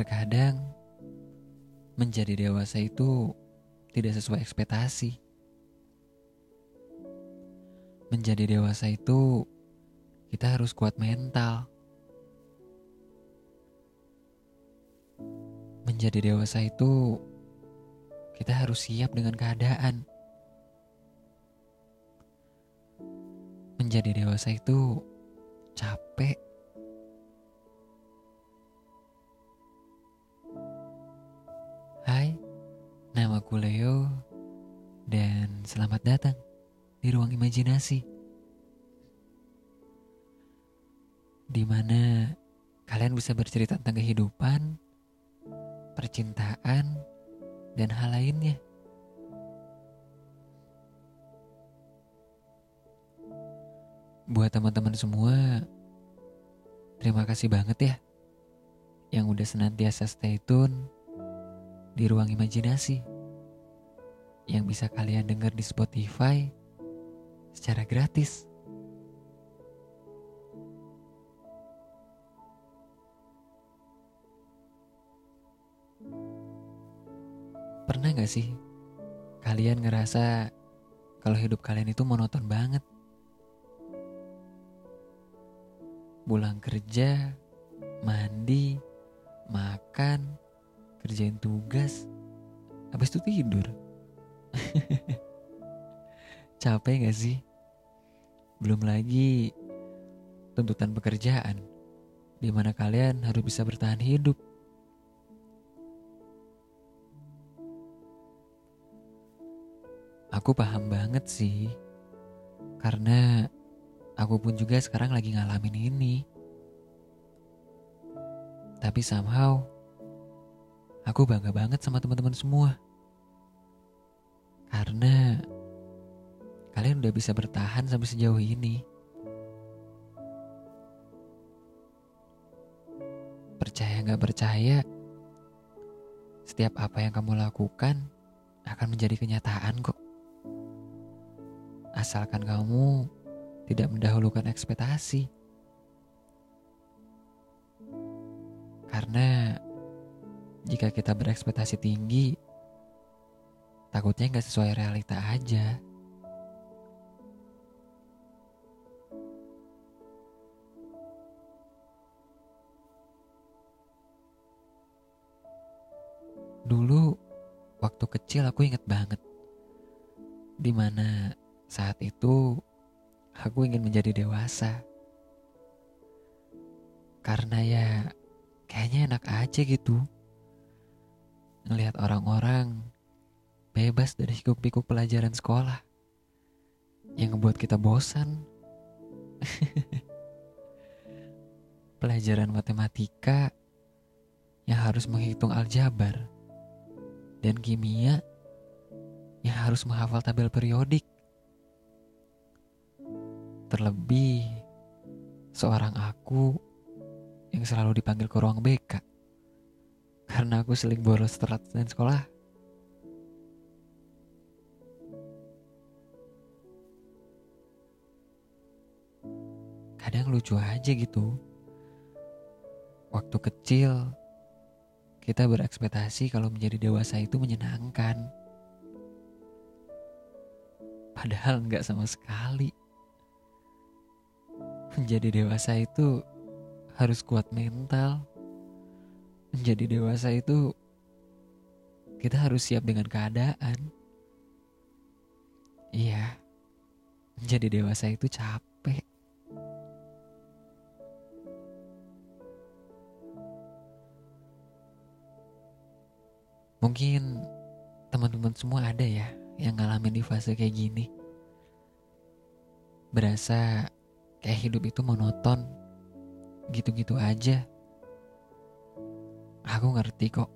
Terkadang menjadi dewasa itu tidak sesuai ekspektasi. Menjadi dewasa itu kita harus kuat mental. Menjadi dewasa itu kita harus siap dengan keadaan. Menjadi dewasa itu capek. Aku Leo dan selamat datang di ruang imajinasi. Di mana kalian bisa bercerita tentang kehidupan, percintaan, dan hal lainnya. Buat teman-teman semua, terima kasih banget ya yang udah senantiasa stay tune di ruang imajinasi yang bisa kalian dengar di Spotify secara gratis. Pernah gak sih kalian ngerasa kalau hidup kalian itu monoton banget? Pulang kerja, mandi, makan, kerjain tugas, habis itu tidur. Capek gak sih? Belum lagi tuntutan pekerjaan, di mana kalian harus bisa bertahan hidup. Aku paham banget sih, karena aku pun juga sekarang lagi ngalamin ini. Tapi somehow, aku bangga banget sama teman-teman semua. Karena kalian udah bisa bertahan sampai sejauh ini. Percaya gak percaya, setiap apa yang kamu lakukan akan menjadi kenyataan kok asalkan kamu tidak mendahulukan ekspektasi. Karena jika kita berekspektasi tinggi, takutnya nggak sesuai realita aja. Dulu waktu kecil aku inget banget di mana saat itu, aku ingin menjadi dewasa. Karena ya, kayaknya enak aja gitu. Ngelihat orang-orang bebas dari sikuk-pikuk pelajaran sekolah. Yang ngebuat kita bosan. pelajaran matematika yang harus menghitung aljabar dan kimia yang harus menghafal tabel periodik. Terlebih seorang aku yang selalu dipanggil ke ruang BK karena aku seling bolos telat dan sekolah. Kadang lucu aja gitu. Waktu kecil kita berekspektasi kalau menjadi dewasa itu menyenangkan. Padahal nggak sama sekali menjadi dewasa itu harus kuat mental. Menjadi dewasa itu kita harus siap dengan keadaan. Iya, menjadi dewasa itu capek. Mungkin teman-teman semua ada ya yang ngalamin di fase kayak gini. Berasa Kayak hidup itu monoton. Gitu-gitu aja. Aku ngerti kok.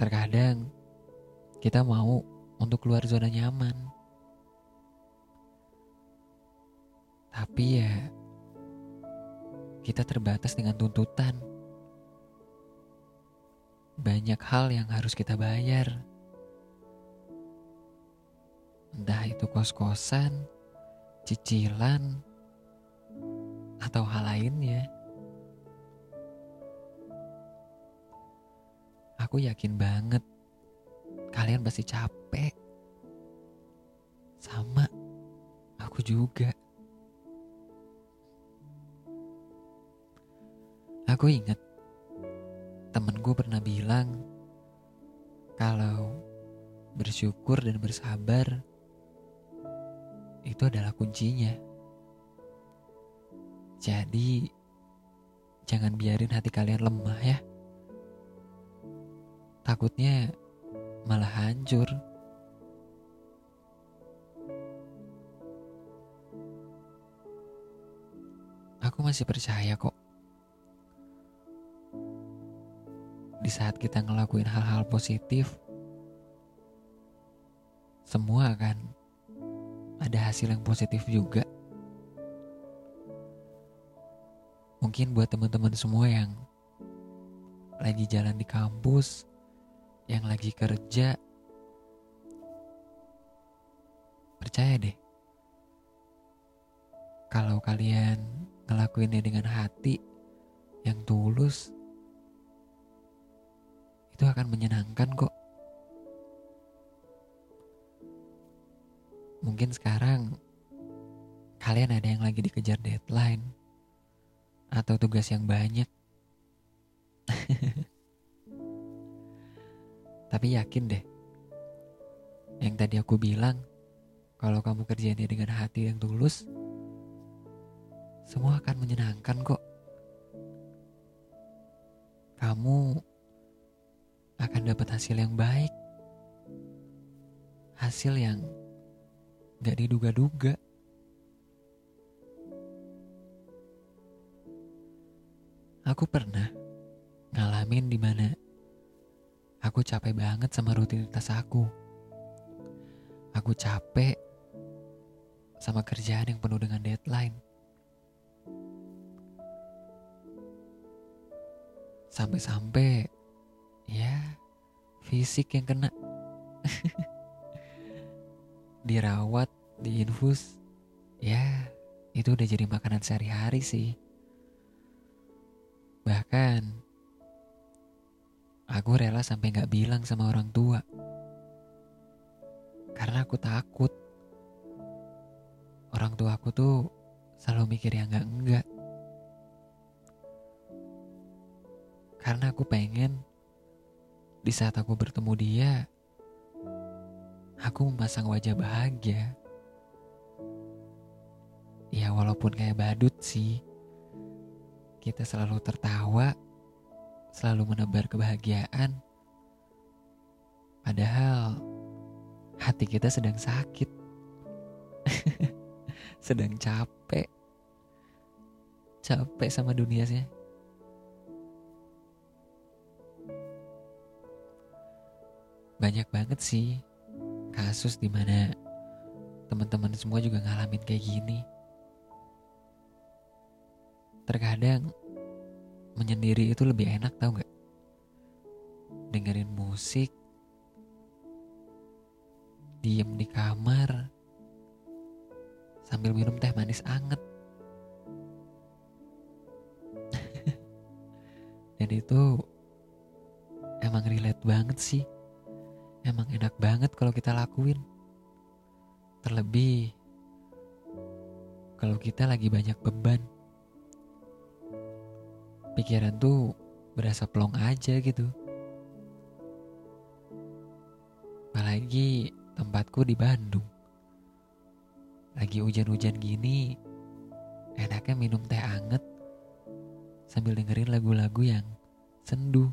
Terkadang kita mau untuk keluar zona nyaman. Tapi ya kita terbatas dengan tuntutan. Banyak hal yang harus kita bayar. Entah itu kos-kosan, cicilan, atau hal lainnya. aku yakin banget kalian pasti capek. Sama, aku juga. Aku ingat temenku pernah bilang kalau bersyukur dan bersabar itu adalah kuncinya. Jadi, jangan biarin hati kalian lemah ya. Takutnya malah hancur. Aku masih percaya kok. Di saat kita ngelakuin hal-hal positif, semua akan ada hasil yang positif juga. Mungkin buat teman-teman semua yang lagi jalan di kampus, yang lagi kerja, percaya deh. Kalau kalian ngelakuinnya dengan hati yang tulus, itu akan menyenangkan kok. Mungkin sekarang kalian ada yang lagi dikejar deadline atau tugas yang banyak. Tapi yakin deh, yang tadi aku bilang, kalau kamu kerjainnya dengan hati yang tulus, semua akan menyenangkan kok. Kamu akan dapat hasil yang baik, hasil yang gak diduga-duga. Aku pernah ngalamin di mana aku capek banget sama rutinitas aku. Aku capek sama kerjaan yang penuh dengan deadline. Sampai-sampai fisik yang kena. Dirawat, diinfus, ya itu udah jadi makanan sehari-hari sih. Bahkan, aku rela sampai gak bilang sama orang tua. Karena aku takut. Orang tua aku tuh selalu mikir yang enggak-enggak. Karena aku pengen di saat aku bertemu dia, aku memasang wajah bahagia. Ya walaupun kayak badut sih kita selalu tertawa, selalu menebar kebahagiaan. Padahal hati kita sedang sakit, sedang capek, capek sama dunia Banyak banget sih kasus di mana teman-teman semua juga ngalamin kayak gini. Terkadang menyendiri itu lebih enak tau gak? Dengerin musik, diem di kamar, sambil minum teh manis anget. Dan itu emang relate banget sih. Emang enak banget kalau kita lakuin. Terlebih kalau kita lagi banyak beban pikiran tuh berasa plong aja gitu. Apalagi tempatku di Bandung. Lagi hujan-hujan gini, enaknya minum teh anget sambil dengerin lagu-lagu yang sendu.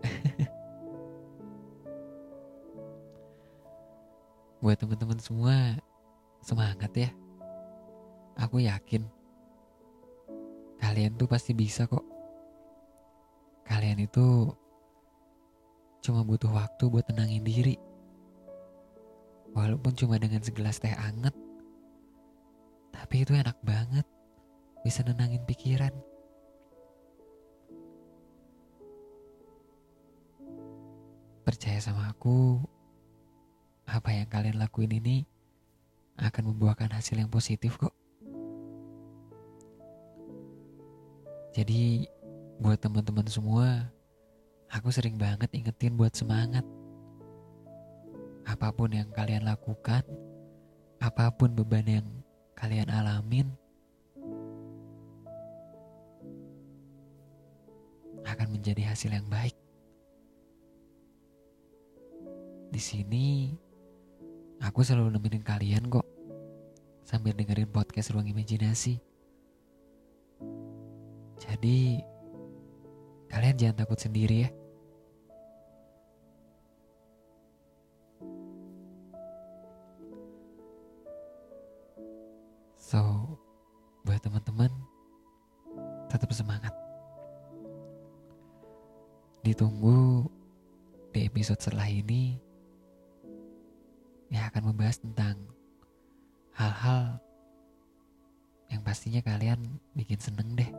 Buat teman-teman semua, semangat ya. Aku yakin Kalian tuh pasti bisa kok. Kalian itu cuma butuh waktu buat tenangin diri. Walaupun cuma dengan segelas teh anget. Tapi itu enak banget. Bisa nenangin pikiran. Percaya sama aku, apa yang kalian lakuin ini akan membuahkan hasil yang positif kok. Jadi buat teman-teman semua aku sering banget ingetin buat semangat. Apa pun yang kalian lakukan, apa pun beban yang kalian alamin, akan menjadi hasil yang baik. Di sini, aku selalu nemenin kalian kok, sambil dengerin podcast Ruang Imajinasi. Jadi, kalian jangan takut sendiri ya. So, buat teman-teman, tetap semangat. Ditunggu di episode setelah ini yang akan membahas tentang hal-hal yang pastinya kalian bikin seneng deh.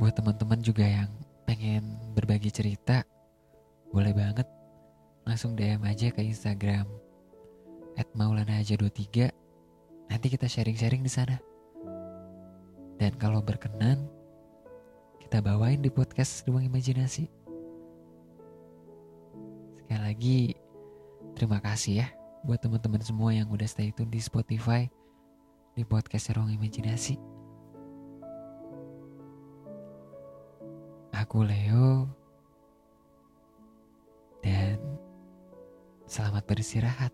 Buat teman-teman juga yang pengen berbagi cerita, boleh banget langsung DM aja ke Instagram at maulana aja 23 nanti kita sharing-sharing di sana. Dan kalau berkenan kita bawain di podcast ruang imajinasi sekali lagi terima kasih ya buat teman-teman semua yang udah stay tune di Spotify di podcast ruang imajinasi. Aku Leo dan selamat beristirahat